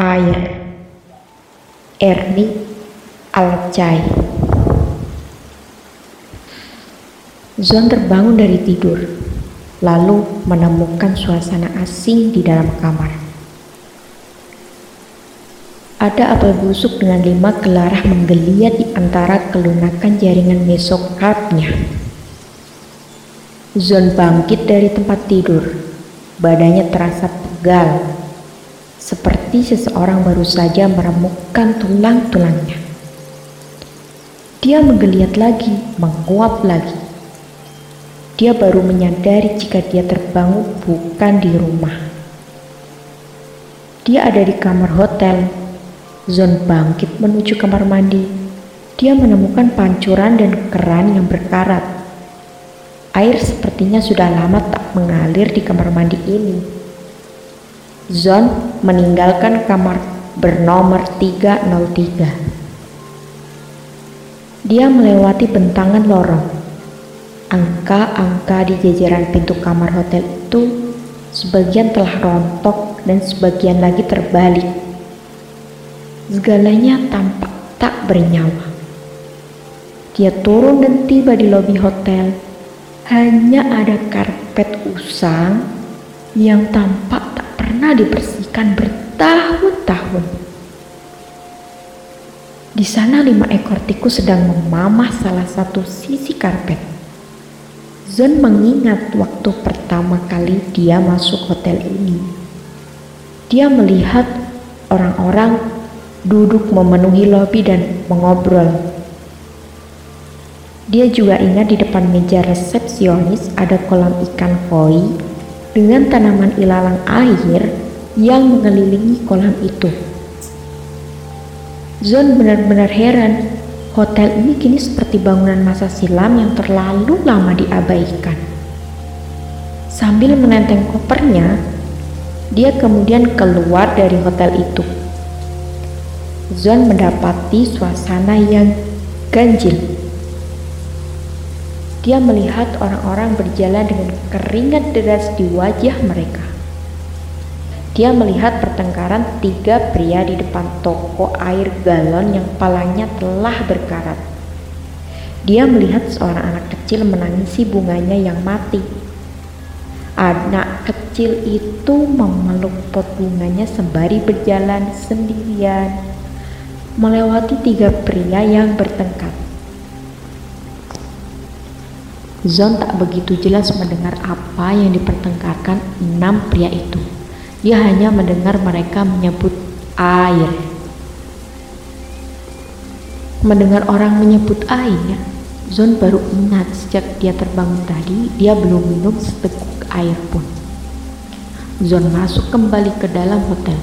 Air Erni Alcai Zon terbangun dari tidur, lalu menemukan suasana asing di dalam kamar. Ada apel busuk dengan lima kelarah menggeliat di antara kelunakan jaringan mesokarpnya. Zon bangkit dari tempat tidur, badannya terasa pegal, seperti seseorang baru saja meremukkan tulang-tulangnya. Dia menggeliat lagi, menguap lagi. Dia baru menyadari jika dia terbangun bukan di rumah. Dia ada di kamar hotel. Zon bangkit menuju kamar mandi. Dia menemukan pancuran dan keran yang berkarat. Air sepertinya sudah lama tak mengalir di kamar mandi ini. Zon meninggalkan kamar bernomor 303. Dia melewati bentangan lorong Angka-angka di jajaran pintu kamar hotel itu sebagian telah rontok dan sebagian lagi terbalik. Segalanya tampak tak bernyawa. Dia turun dan tiba di lobi hotel. Hanya ada karpet usang yang tampak pernah dibersihkan bertahun-tahun. Di sana lima ekor tikus sedang memamah salah satu sisi karpet. Zon mengingat waktu pertama kali dia masuk hotel ini. Dia melihat orang-orang duduk memenuhi lobi dan mengobrol. Dia juga ingat di depan meja resepsionis ada kolam ikan koi dengan tanaman ilalang air yang mengelilingi kolam itu. Zon benar-benar heran Hotel ini kini seperti bangunan masa silam yang terlalu lama diabaikan. Sambil menenteng kopernya, dia kemudian keluar dari hotel itu. Zon mendapati suasana yang ganjil. Dia melihat orang-orang berjalan dengan keringat deras di wajah mereka. Dia melihat pertengkaran tiga pria di depan toko air galon yang palanya telah berkarat. Dia melihat seorang anak kecil menangisi bunganya yang mati. Anak kecil itu memeluk pot bunganya sembari berjalan sendirian melewati tiga pria yang bertengkar. Zon tak begitu jelas mendengar apa yang dipertengkarkan enam pria itu. Dia hanya mendengar mereka menyebut air. Mendengar orang menyebut air, Zon baru ingat sejak dia terbangun tadi, dia belum minum seteguk air pun. Zon masuk kembali ke dalam hotel.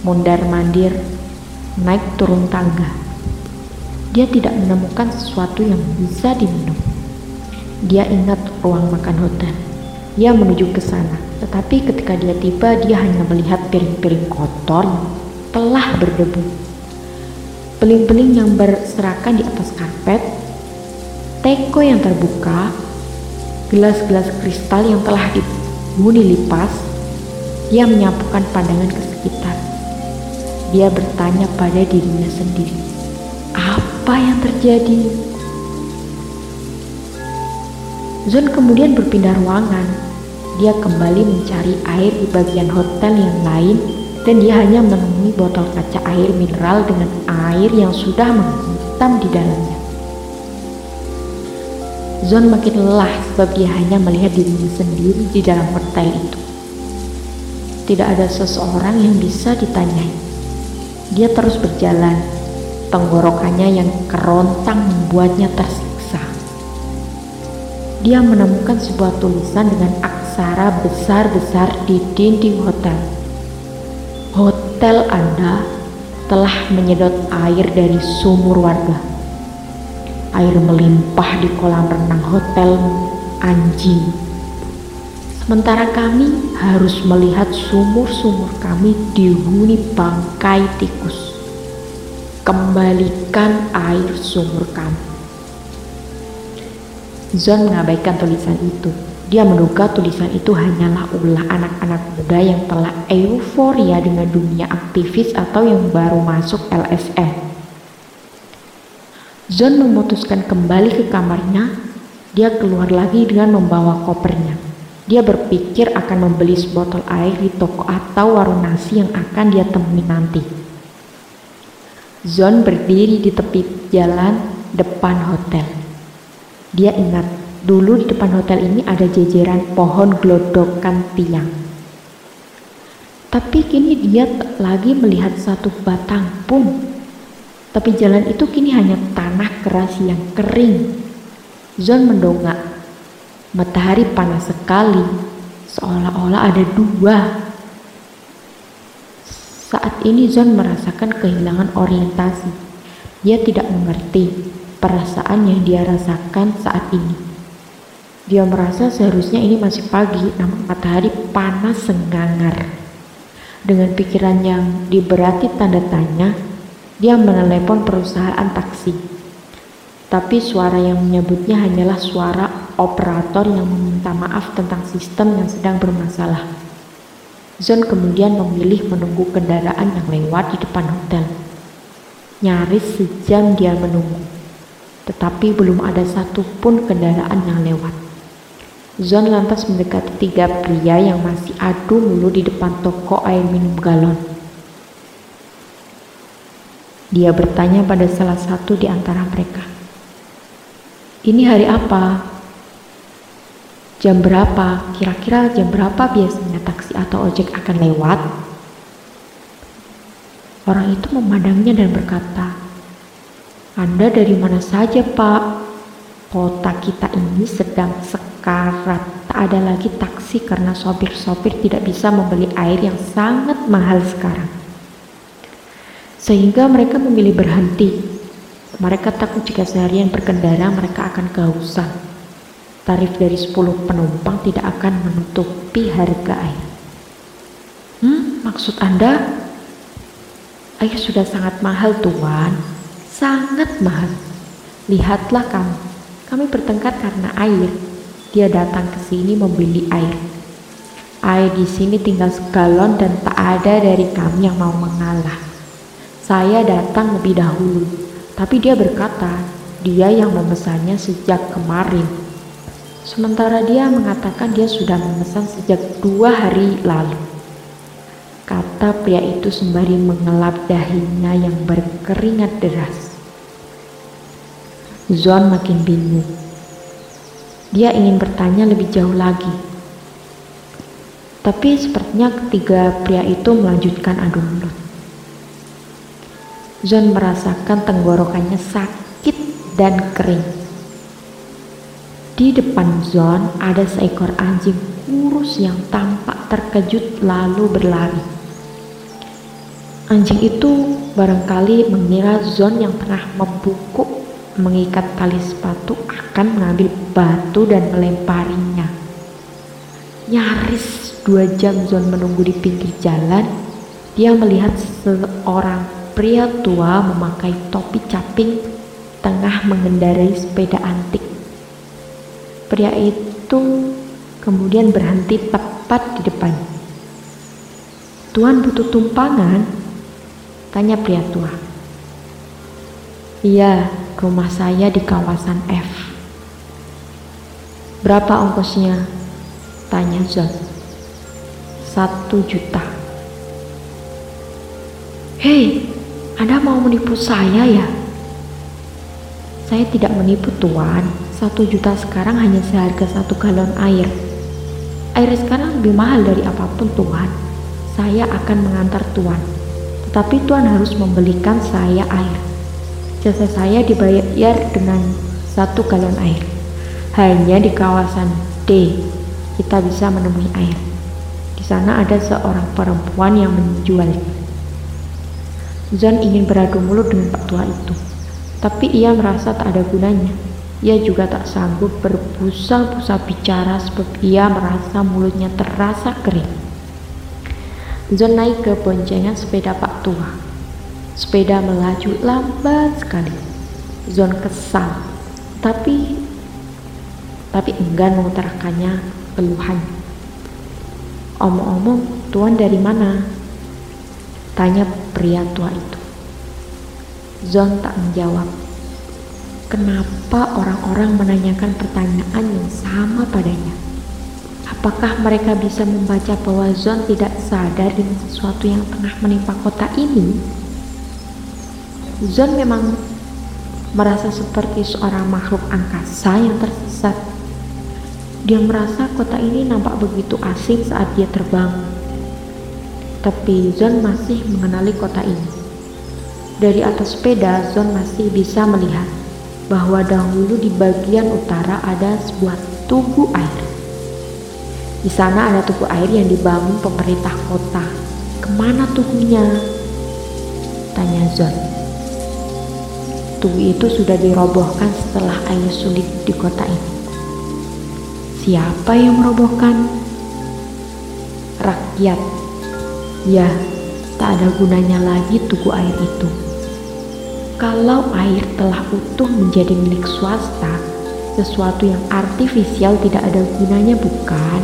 Mundar mandir, naik turun tangga. Dia tidak menemukan sesuatu yang bisa diminum. Dia ingat ruang makan hotel. Dia menuju ke sana tetapi ketika dia tiba, dia hanya melihat piring-piring kotor yang telah berdebu. Beling-beling yang berserakan di atas karpet, teko yang terbuka, gelas-gelas kristal yang telah dibuni lipas, dia menyapukan pandangan ke sekitar. Dia bertanya pada dirinya sendiri, apa yang terjadi? Zon kemudian berpindah ruangan dia kembali mencari air di bagian hotel yang lain dan dia hanya menemui botol kaca air mineral dengan air yang sudah menghitam di dalamnya. Zon makin lelah sebab dia hanya melihat dirinya sendiri di dalam hotel itu. Tidak ada seseorang yang bisa ditanyai. Dia terus berjalan, tenggorokannya yang kerontang membuatnya tersiksa. Dia menemukan sebuah tulisan dengan aksara besar-besar di dinding hotel. Hotel Anda telah menyedot air dari sumur warga. Air melimpah di kolam renang hotel anjing. Sementara kami harus melihat sumur-sumur kami dihuni bangkai tikus. Kembalikan air sumur kami. Zon mengabaikan tulisan itu Dia menduga tulisan itu hanyalah ulah anak-anak muda yang telah euforia dengan dunia aktivis atau yang baru masuk LSM. John memutuskan kembali ke kamarnya. Dia keluar lagi dengan membawa kopernya. Dia berpikir akan membeli sebotol air di toko atau warung nasi yang akan dia temui nanti. John berdiri di tepi jalan depan hotel. Dia ingat Dulu di depan hotel ini ada jejeran pohon gelodokan tiang. Tapi kini dia lagi melihat satu batang pun. Tapi jalan itu kini hanya tanah keras yang kering. Zon mendongak. Matahari panas sekali, seolah-olah ada dua. Saat ini Zon merasakan kehilangan orientasi. Dia tidak mengerti perasaan yang dia rasakan saat ini. Dia merasa seharusnya ini masih pagi, namun matahari panas senggangar. Dengan pikiran yang diberati tanda tanya, dia menelepon perusahaan taksi. Tapi suara yang menyebutnya hanyalah suara operator yang meminta maaf tentang sistem yang sedang bermasalah. Zon kemudian memilih menunggu kendaraan yang lewat di depan hotel. Nyaris sejam dia menunggu, tetapi belum ada satupun kendaraan yang lewat. Zon lantas mendekati tiga pria yang masih adu mulu di depan toko air minum galon. Dia bertanya pada salah satu di antara mereka. Ini hari apa? Jam berapa? Kira-kira jam berapa biasanya taksi atau ojek akan lewat? Orang itu memandangnya dan berkata, Anda dari mana saja pak? Kota kita ini sedang sekali karat. Tak ada lagi taksi karena sopir-sopir tidak bisa membeli air yang sangat mahal sekarang. Sehingga mereka memilih berhenti. Mereka takut jika seharian berkendara mereka akan kehausan. Tarif dari 10 penumpang tidak akan menutupi harga air. Hmm, maksud Anda? Air sudah sangat mahal tuan, sangat mahal. Lihatlah kamu, kami bertengkar karena air dia datang ke sini membeli air. Air di sini tinggal segalon dan tak ada dari kami yang mau mengalah. Saya datang lebih dahulu, tapi dia berkata dia yang memesannya sejak kemarin. Sementara dia mengatakan dia sudah memesan sejak dua hari lalu. Kata pria itu sembari mengelap dahinya yang berkeringat deras. Zon makin bingung. Dia ingin bertanya lebih jauh lagi. Tapi sepertinya ketiga pria itu melanjutkan adu mulut. Zon merasakan tenggorokannya sakit dan kering. Di depan Zon ada seekor anjing kurus yang tampak terkejut lalu berlari. Anjing itu barangkali mengira Zon yang tengah membungkuk mengikat tali sepatu akan mengambil batu dan melemparinya. Nyaris dua jam Zon menunggu di pinggir jalan, dia melihat seorang pria tua memakai topi caping tengah mengendarai sepeda antik. Pria itu kemudian berhenti tepat di depan. Tuan butuh tumpangan? Tanya pria tua. Iya, rumah saya di kawasan F. Berapa ongkosnya? Tanya John. Satu juta. Hei, Anda mau menipu saya ya? Saya tidak menipu tuan. Satu juta sekarang hanya seharga satu galon air. Air sekarang lebih mahal dari apa pun tuan. Saya akan mengantar tuan. Tetapi tuan harus membelikan saya air. Jasa saya dibayar dengan satu galon air. Hanya di kawasan D kita bisa menemui air. Di sana ada seorang perempuan yang menjual. Zon ingin beradu mulut dengan pak tua itu, tapi ia merasa tak ada gunanya. Ia juga tak sanggup berbusa-busa bicara sebab ia merasa mulutnya terasa kering. Zon naik ke boncengan sepeda pak tua. Sepeda melaju lambat sekali. Zon kesal, tapi tapi enggan mengutarakannya keluhan. Omong-omong, tuan dari mana? Tanya pria tua itu. Zon tak menjawab. Kenapa orang-orang menanyakan pertanyaan yang sama padanya? Apakah mereka bisa membaca bahwa Zon tidak sadar dengan sesuatu yang tengah menimpa kota ini? Zon memang merasa seperti seorang makhluk angkasa yang tersesat. Dia merasa kota ini nampak begitu asing saat dia terbang. Tapi Zon masih mengenali kota ini. Dari atas sepeda, Zon masih bisa melihat bahwa dahulu di bagian utara ada sebuah tugu air. Di sana ada tugu air yang dibangun pemerintah kota. Ke mana tugunya? Tanya Zon. Tugu itu sudah dirobohkan setelah air sulit di kota ini. Siapa yang merobohkan? Rakyat. Ya, tak ada gunanya lagi tugu air itu. Kalau air telah utuh menjadi milik swasta, sesuatu yang artifisial tidak ada gunanya bukan?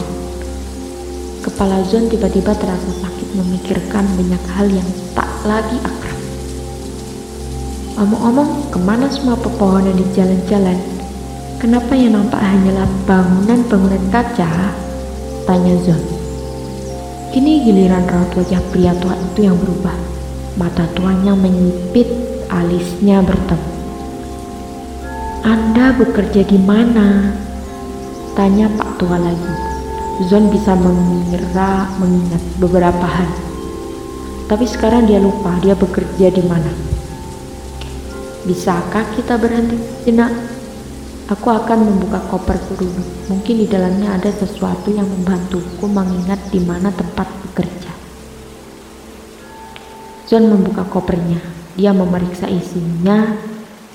Kepala Zon tiba-tiba terasa sakit memikirkan banyak hal yang tak lagi akrab. Omong-omong, ke mana semua pepohonan di jalan-jalan? Kenapa yang nampak hanyalah bangunan-bangunan kaca? Tanya Zon. Kini giliran raut wajah pria tua itu yang berubah. Mata tuanya menyipit, alisnya bertemu. Anda bekerja di mana? Tanya Pak tua lagi. Zon bisa mengira mengingat beberapa hal. Tapi sekarang dia lupa dia bekerja di mana. Bisakah kita berhenti sejenak? Aku akan membuka koperku dulu. Mungkin di dalamnya ada sesuatu yang membantuku mengingat di mana tempat bekerja. John membuka kopernya. Dia memeriksa isinya.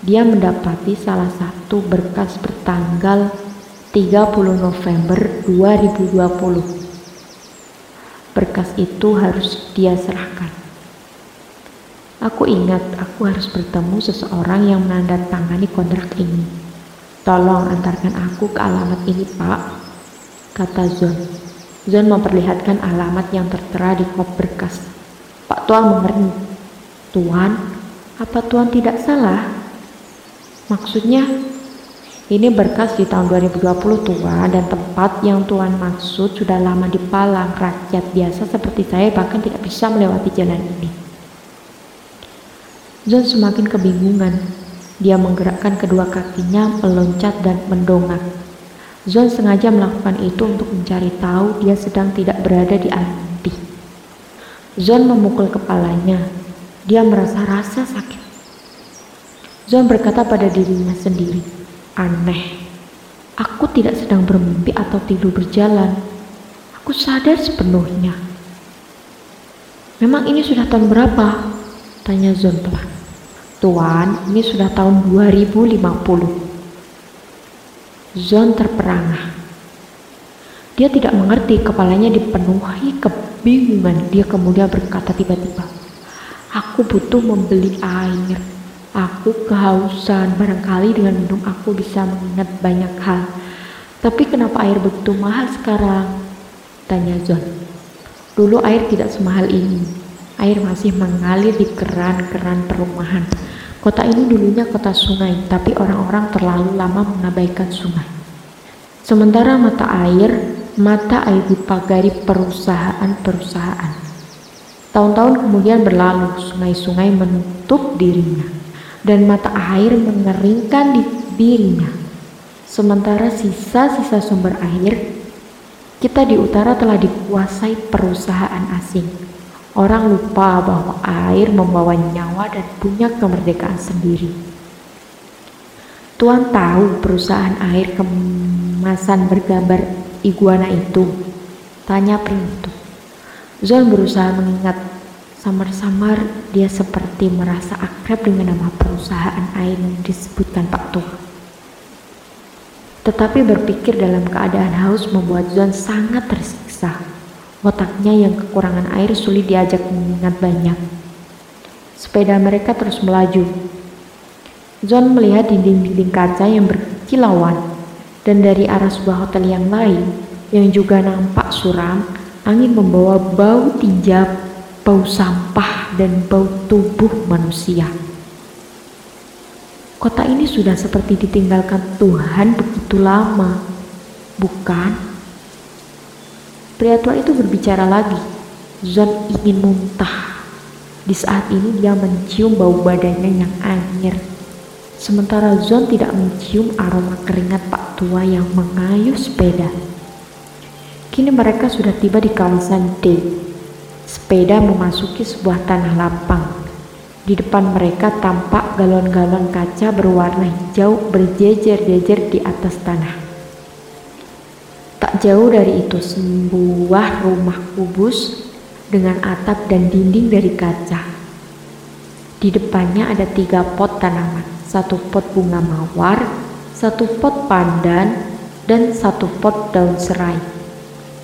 Dia mendapati salah satu berkas bertanggal 30 November 2020. Berkas itu harus dia serahkan. Aku ingat aku harus bertemu seseorang yang menandatangani kontrak ini. Tolong antarkan aku ke alamat ini, Pak, kata Zon. Zon memperlihatkan alamat yang tertera di kop berkas. Pak Tuan mengerti. Tuan, apa Tuan tidak salah? Maksudnya, ini berkas di tahun 2020 Tuan dan tempat yang Tuan maksud sudah lama dipalang. Rakyat biasa seperti saya bahkan tidak bisa melewati jalan ini. John semakin kebingungan. Dia menggerakkan kedua kakinya, meloncat dan mendongak. John sengaja melakukan itu untuk mencari tahu dia sedang tidak berada di alamti. John memukul kepalanya. Dia merasa rasa sakit. John berkata pada dirinya sendiri, aneh. Aku tidak sedang bermimpi atau tidur berjalan. Aku sadar sepenuhnya. Memang ini sudah tahun berapa? Tanya Zon pelan. Tuan, ini sudah tahun 2050. Zon terperangah. Dia tidak mengerti, kepalanya dipenuhi kebingungan. Dia kemudian berkata tiba-tiba, Aku butuh membeli air. Aku kehausan, barangkali dengan minum aku bisa mengingat banyak hal. Tapi kenapa air begitu mahal sekarang? Tanya Zon. Dulu air tidak semahal ini. Air masih mengalir di keran-keran perumahan Kota ini dulunya kota sungai, tapi orang-orang terlalu lama mengabaikan sungai. Sementara mata air, mata air dipagari perusahaan-perusahaan. Tahun-tahun kemudian berlalu, sungai-sungai menutup dirinya, dan mata air mengeringkan di dirinya. Sementara sisa-sisa sumber air, kita di utara telah dikuasai perusahaan asing Orang lupa bahwa air membawa nyawa dan punya kemerdekaan sendiri. Tuan tahu perusahaan air kemasan bergambar iguana itu? Tanya pria itu. Zon berusaha mengingat samar-samar dia seperti merasa akrab dengan nama perusahaan air yang disebutkan Pak Tua. Tetapi berpikir dalam keadaan haus membuat Zon sangat tersiksa. Otaknya yang kekurangan air sulit diajak mengingat banyak. Sepeda mereka terus melaju. John melihat dinding-dinding kaca yang berkilauan. Dan dari arah sebuah hotel yang lain, yang juga nampak suram, angin membawa bau tinja, bau sampah, dan bau tubuh manusia. Kota ini sudah seperti ditinggalkan Tuhan begitu lama, bukan? Pria tua itu berbicara lagi. Zon ingin muntah. Di saat ini dia mencium bau badannya yang anyir Sementara Zon tidak mencium aroma keringat Pak Tua yang mengayuh sepeda. Kini mereka sudah tiba di kawasan D. Sepeda memasuki sebuah tanah lapang. Di depan mereka tampak galon-galon kaca berwarna hijau berjejer-jejer di atas tanah. Tak jauh dari itu sebuah rumah kubus dengan atap dan dinding dari kaca. Di depannya ada tiga pot tanaman satu pot bunga mawar, satu pot pandan, dan satu pot daun serai.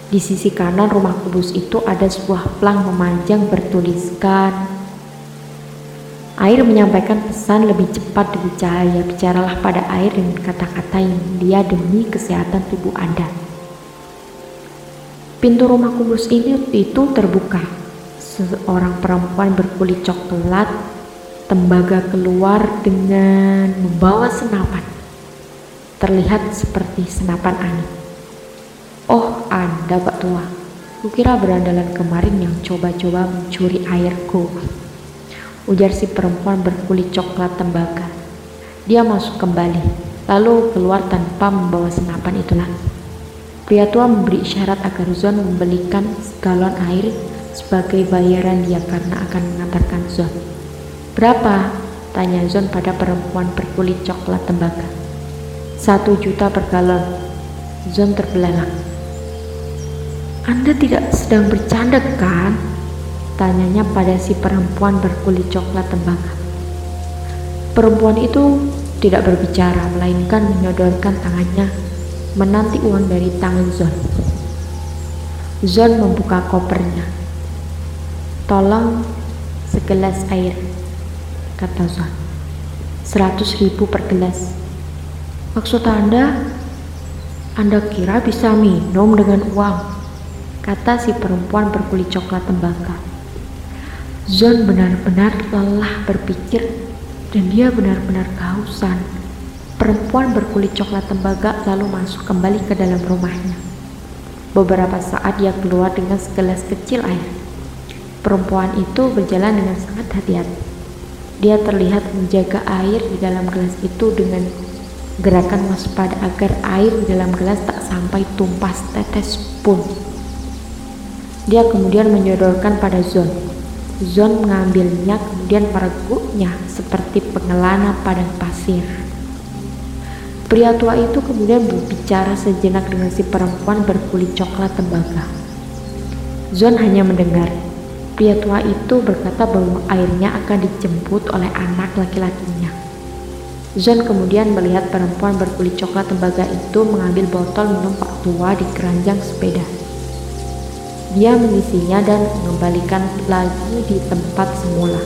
Di sisi kanan rumah kubus itu ada sebuah plang memanjang bertuliskan Air menyampaikan pesan lebih cepat dari cahaya. Bicaralah pada air dengan kata-kata yang dia demi kesehatan tubuh Anda. Pintu rumah kubus ini itu terbuka. Seorang perempuan berkulit coklat Tembaga keluar dengan membawa senapan. Terlihat seperti senapan angin. Oh, Anda Pak Tua. Kukira berandalan kemarin yang coba-coba mencuri airku. Ujar si perempuan berkulit coklat tembaga. Dia masuk kembali, lalu keluar tanpa membawa senapan itu lagi. Pria tua memberi isyarat agar Zon membelikan galon air sebagai bayaran dia karena akan mengantarkan Zon. Berapa? Tanya Zon pada perempuan berkulit coklat tembaga. Satu juta per galon. Zon terbelalak. Anda tidak sedang bercanda kan? Tanyanya pada si perempuan berkulit coklat tembaga. Perempuan itu tidak berbicara, melainkan menyodorkan tangannya menanti uang dari tangan Zon. Zon membuka kopernya. Tolong segelas air kata Zon. Seratus ribu per gelas. Maksud Anda, Anda kira bisa minum dengan uang? Kata si perempuan berkulit coklat tembakau. Zon benar-benar lelah berpikir dan dia benar-benar kehausan. Perempuan berkulit coklat tembaga lalu masuk kembali ke dalam rumahnya. Beberapa saat dia keluar dengan segelas kecil air. Perempuan itu berjalan dengan sangat hati-hati. Dia terlihat menjaga air di dalam gelas itu dengan gerakan waspada agar air di dalam gelas tak sampai tumpah tetes pun. Dia kemudian menyodorkan pada Zon. Zon mengambilnya kemudian mereguknya seperti pengelana padang pasir. Pria tua itu kemudian berbicara sejenak dengan si perempuan berkulit coklat tembaga. Zon hanya mendengar. Pria tua itu berkata bahwa airnya akan dijemput oleh anak laki-lakinya. Zon kemudian melihat perempuan berkulit coklat tembaga itu mengambil botol minum Pak Tua di keranjang sepeda. Dia mengisinya dan mengembalikan lagi di tempat semula.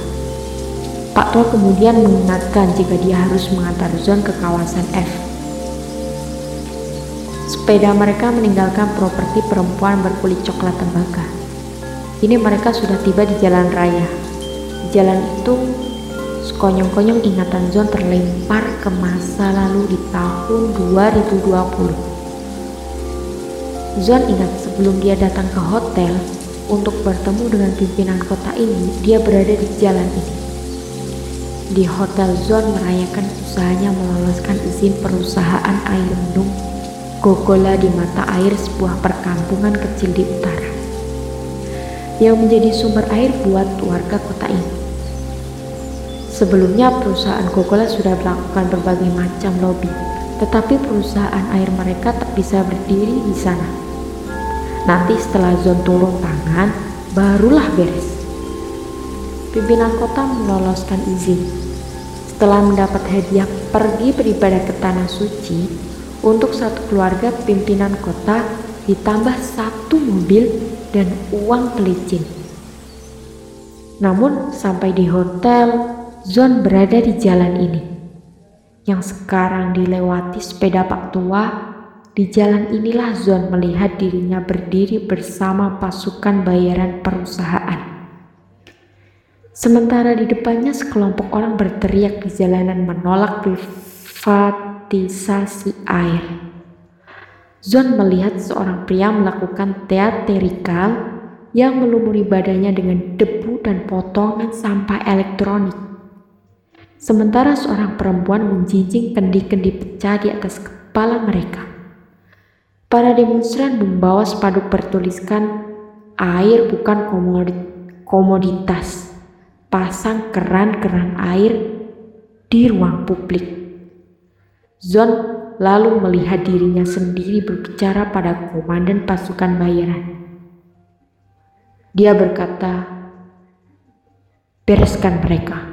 Pak Tua kemudian mengingatkan jika dia harus mengantar Zon ke kawasan F. Sepeda mereka meninggalkan properti perempuan berkulit coklat tembaga. Kini mereka sudah tiba di jalan raya. Di jalan itu, sekonyong-konyong ingatan Zon terlempar ke masa lalu di tahun 2020. Zon ingat sebelum dia datang ke hotel untuk bertemu dengan pimpinan kota ini, dia berada di jalan ini. Di hotel Zon merayakan usahanya meloloskan izin perusahaan air minum Gogola di mata air sebuah perkampungan kecil di utara yang menjadi sumber air buat warga kota ini. Sebelumnya perusahaan Coca-Cola sudah melakukan berbagai macam lobby, tetapi perusahaan air mereka tak bisa berdiri di sana. Nanti setelah Zon turun tangan, barulah beres. Pimpinan kota meloloskan izin. Setelah mendapat hadiah pergi beribadah ke tanah suci, untuk satu keluarga pimpinan kota ditambah satu mobil dan uang pelicin. Namun sampai di hotel, Zon berada di jalan ini yang sekarang dilewati sepeda Pak Tua Di jalan inilah Zon melihat dirinya berdiri bersama pasukan bayaran perusahaan. Sementara di depannya sekelompok orang berteriak di jalanan menolak privatisasi air. Zon melihat seorang pria melakukan teaterikal yang melumuri badannya dengan debu dan potongan sampah elektronik. Sementara seorang perempuan menjinjing kendi-kendi pecah di atas kepala mereka. Para demonstran membawa spanduk bertuliskan air bukan komoditas. Pasang keran-keran air di ruang publik. Zon lalu melihat dirinya sendiri berbicara pada komandan pasukan bayaran. Dia berkata, "Bereskan mereka."